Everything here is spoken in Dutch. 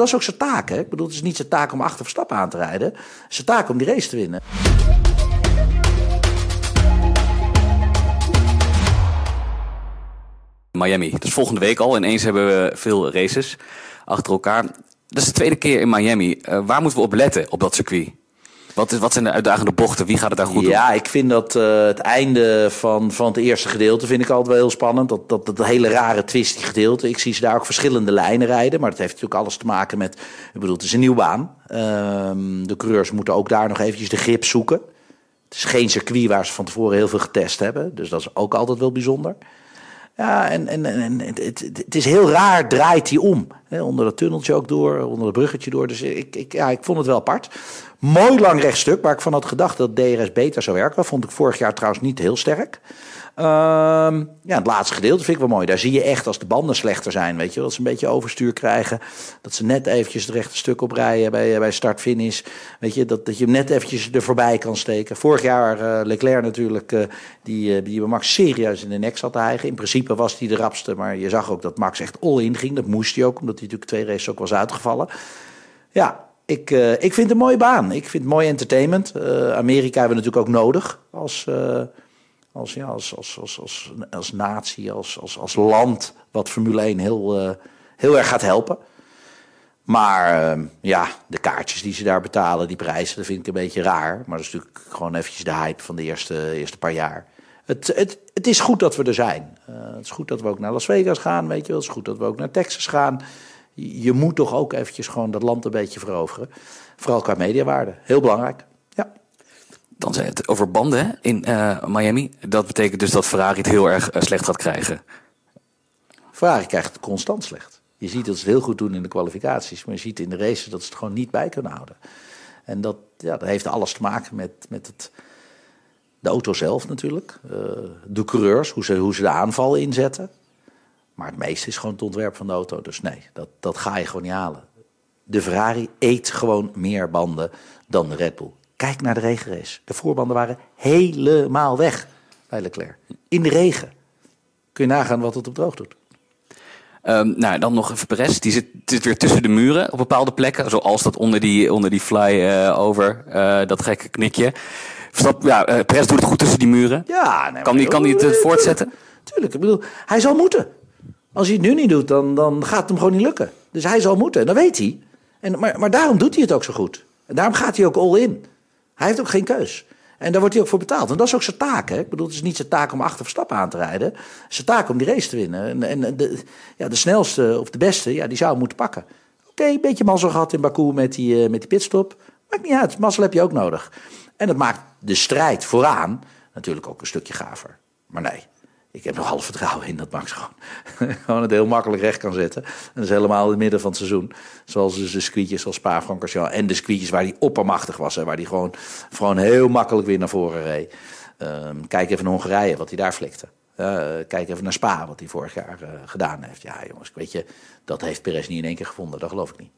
Dat is ook zijn taak. Hè? Ik bedoel, het is niet zijn taak om achter Verstappen aan te rijden. Het is zijn taak om die race te winnen. Miami. Is volgende week al. Ineens hebben we veel races achter elkaar. Dat is de tweede keer in Miami. Uh, waar moeten we op letten op dat circuit? Wat, wat zijn de uitdagende bochten? Wie gaat het daar goed doen? Ja, ik vind dat uh, het einde van, van het eerste gedeelte vind ik altijd wel heel spannend. Dat, dat, dat hele rare twisty gedeelte. Ik zie ze daar ook verschillende lijnen rijden. Maar dat heeft natuurlijk alles te maken met... Ik bedoel, het is een nieuwe baan. Uh, de coureurs moeten ook daar nog eventjes de grip zoeken. Het is geen circuit waar ze van tevoren heel veel getest hebben. Dus dat is ook altijd wel bijzonder. Ja, en, en, en het, het, is heel raar, draait hij om. Onder dat tunneltje ook door, onder het bruggetje door. Dus ik, ik, ja, ik vond het wel apart. Mooi lang rechtstuk, waar ik van had gedacht dat DRS beter zou werken. Vond ik vorig jaar trouwens niet heel sterk. Um, ja, het laatste gedeelte vind ik wel mooi. Daar zie je echt als de banden slechter zijn, weet je, dat ze een beetje overstuur krijgen, dat ze net eventjes het rechte stuk oprijden bij, bij start-finish, weet je, dat, dat je hem net eventjes er voorbij kan steken. Vorig jaar uh, Leclerc natuurlijk, uh, die, uh, die Max serieus in de nek zat te hijgen. In principe was hij de rapste, maar je zag ook dat Max echt all-in ging. Dat moest hij ook, omdat hij natuurlijk twee races ook was uitgevallen. Ja, ik, uh, ik vind het een mooie baan. Ik vind het mooi entertainment. Uh, Amerika hebben we natuurlijk ook nodig als, uh, als, ja, als, als, als, als, als natie, als, als, als land, wat Formule 1 heel, heel erg gaat helpen. Maar ja, de kaartjes die ze daar betalen, die prijzen, dat vind ik een beetje raar. Maar dat is natuurlijk gewoon eventjes de hype van de eerste, eerste paar jaar. Het, het, het is goed dat we er zijn. het is goed dat we ook naar Las Vegas gaan, weet je wel. Het is goed dat we ook naar Texas gaan je moet toch ook eventjes gewoon dat land een beetje veroveren. Vooral qua mediawaarde. Heel belangrijk. Ja. Dan zei het over banden in uh, Miami. Dat betekent dus dat Ferrari het heel erg uh, slecht gaat krijgen. Ferrari krijgt het constant slecht. Je ziet dat ze het heel goed doen in de kwalificaties. Maar je ziet in de races dat ze het gewoon niet bij kunnen houden. En dat, ja, dat heeft alles te maken met, met het, de auto zelf natuurlijk. Uh, de coureurs, hoe ze, hoe ze de aanval inzetten. Maar het meeste is gewoon het ontwerp van de auto. Dus nee, dat, dat ga je gewoon niet halen. De Ferrari eet gewoon meer banden dan de Red Bull. Kijk naar de regenrace. De voorbanden waren helemaal weg bij Leclerc. In de regen. Kun je nagaan wat het op droog doet. Um, nou, dan nog even Perez. Die zit, zit, weer tussen de muren op bepaalde plekken. Zoals dat onder die, onder die fly uh, over, uh, dat gekke knikje. Verstap, ja, uh, Perez doet het goed tussen die muren. Ja, nee, kan die, kan die het voortzetten? Tuurlijk, ik bedoel, hij zal moeten. Als hij het nu niet doet, dan, dan gaat het hem gewoon niet lukken. Dus hij zal moeten, dat weet hij. En, maar, maar daarom doet hij het ook zo goed. En daarom gaat hij ook all in. Hij heeft ook geen keus. En daar wordt hij ook voor betaald. En dat is ook zijn taak. Hè? Ik bedoel, het is niet zijn taak om achter aan te rijden. Het is zijn taak om die race te winnen. En, en de, ja, de snelste of de beste, ja, die zou hem moeten pakken. Oké, een beetje mazzel gehad in Baku met die, uh, met die pitstop. Maakt niet uit, mazzel heb je ook nodig. En dat maakt de strijd vooraan natuurlijk ook een stukje gaver. Maar nee, ik heb nog half vertrouwen in dat Max gewoon, gewoon het heel makkelijk recht kan zetten. En dat is helemaal in het midden van het seizoen. Zoals dus de squeetjes zoals Spa-Francorchamps en de squeetjes waar hij oppermachtig was. Hè, waar hij gewoon, gewoon heel makkelijk weer naar voren reed. Um, kijk even naar Hongarije, wat hij daar flikte. Uh, kijk even naar Spa, wat hij vorig jaar uh, gedaan heeft. Ja jongens, weet je, dat heeft Perez niet in één keer gevonden. Dat geloof ik niet.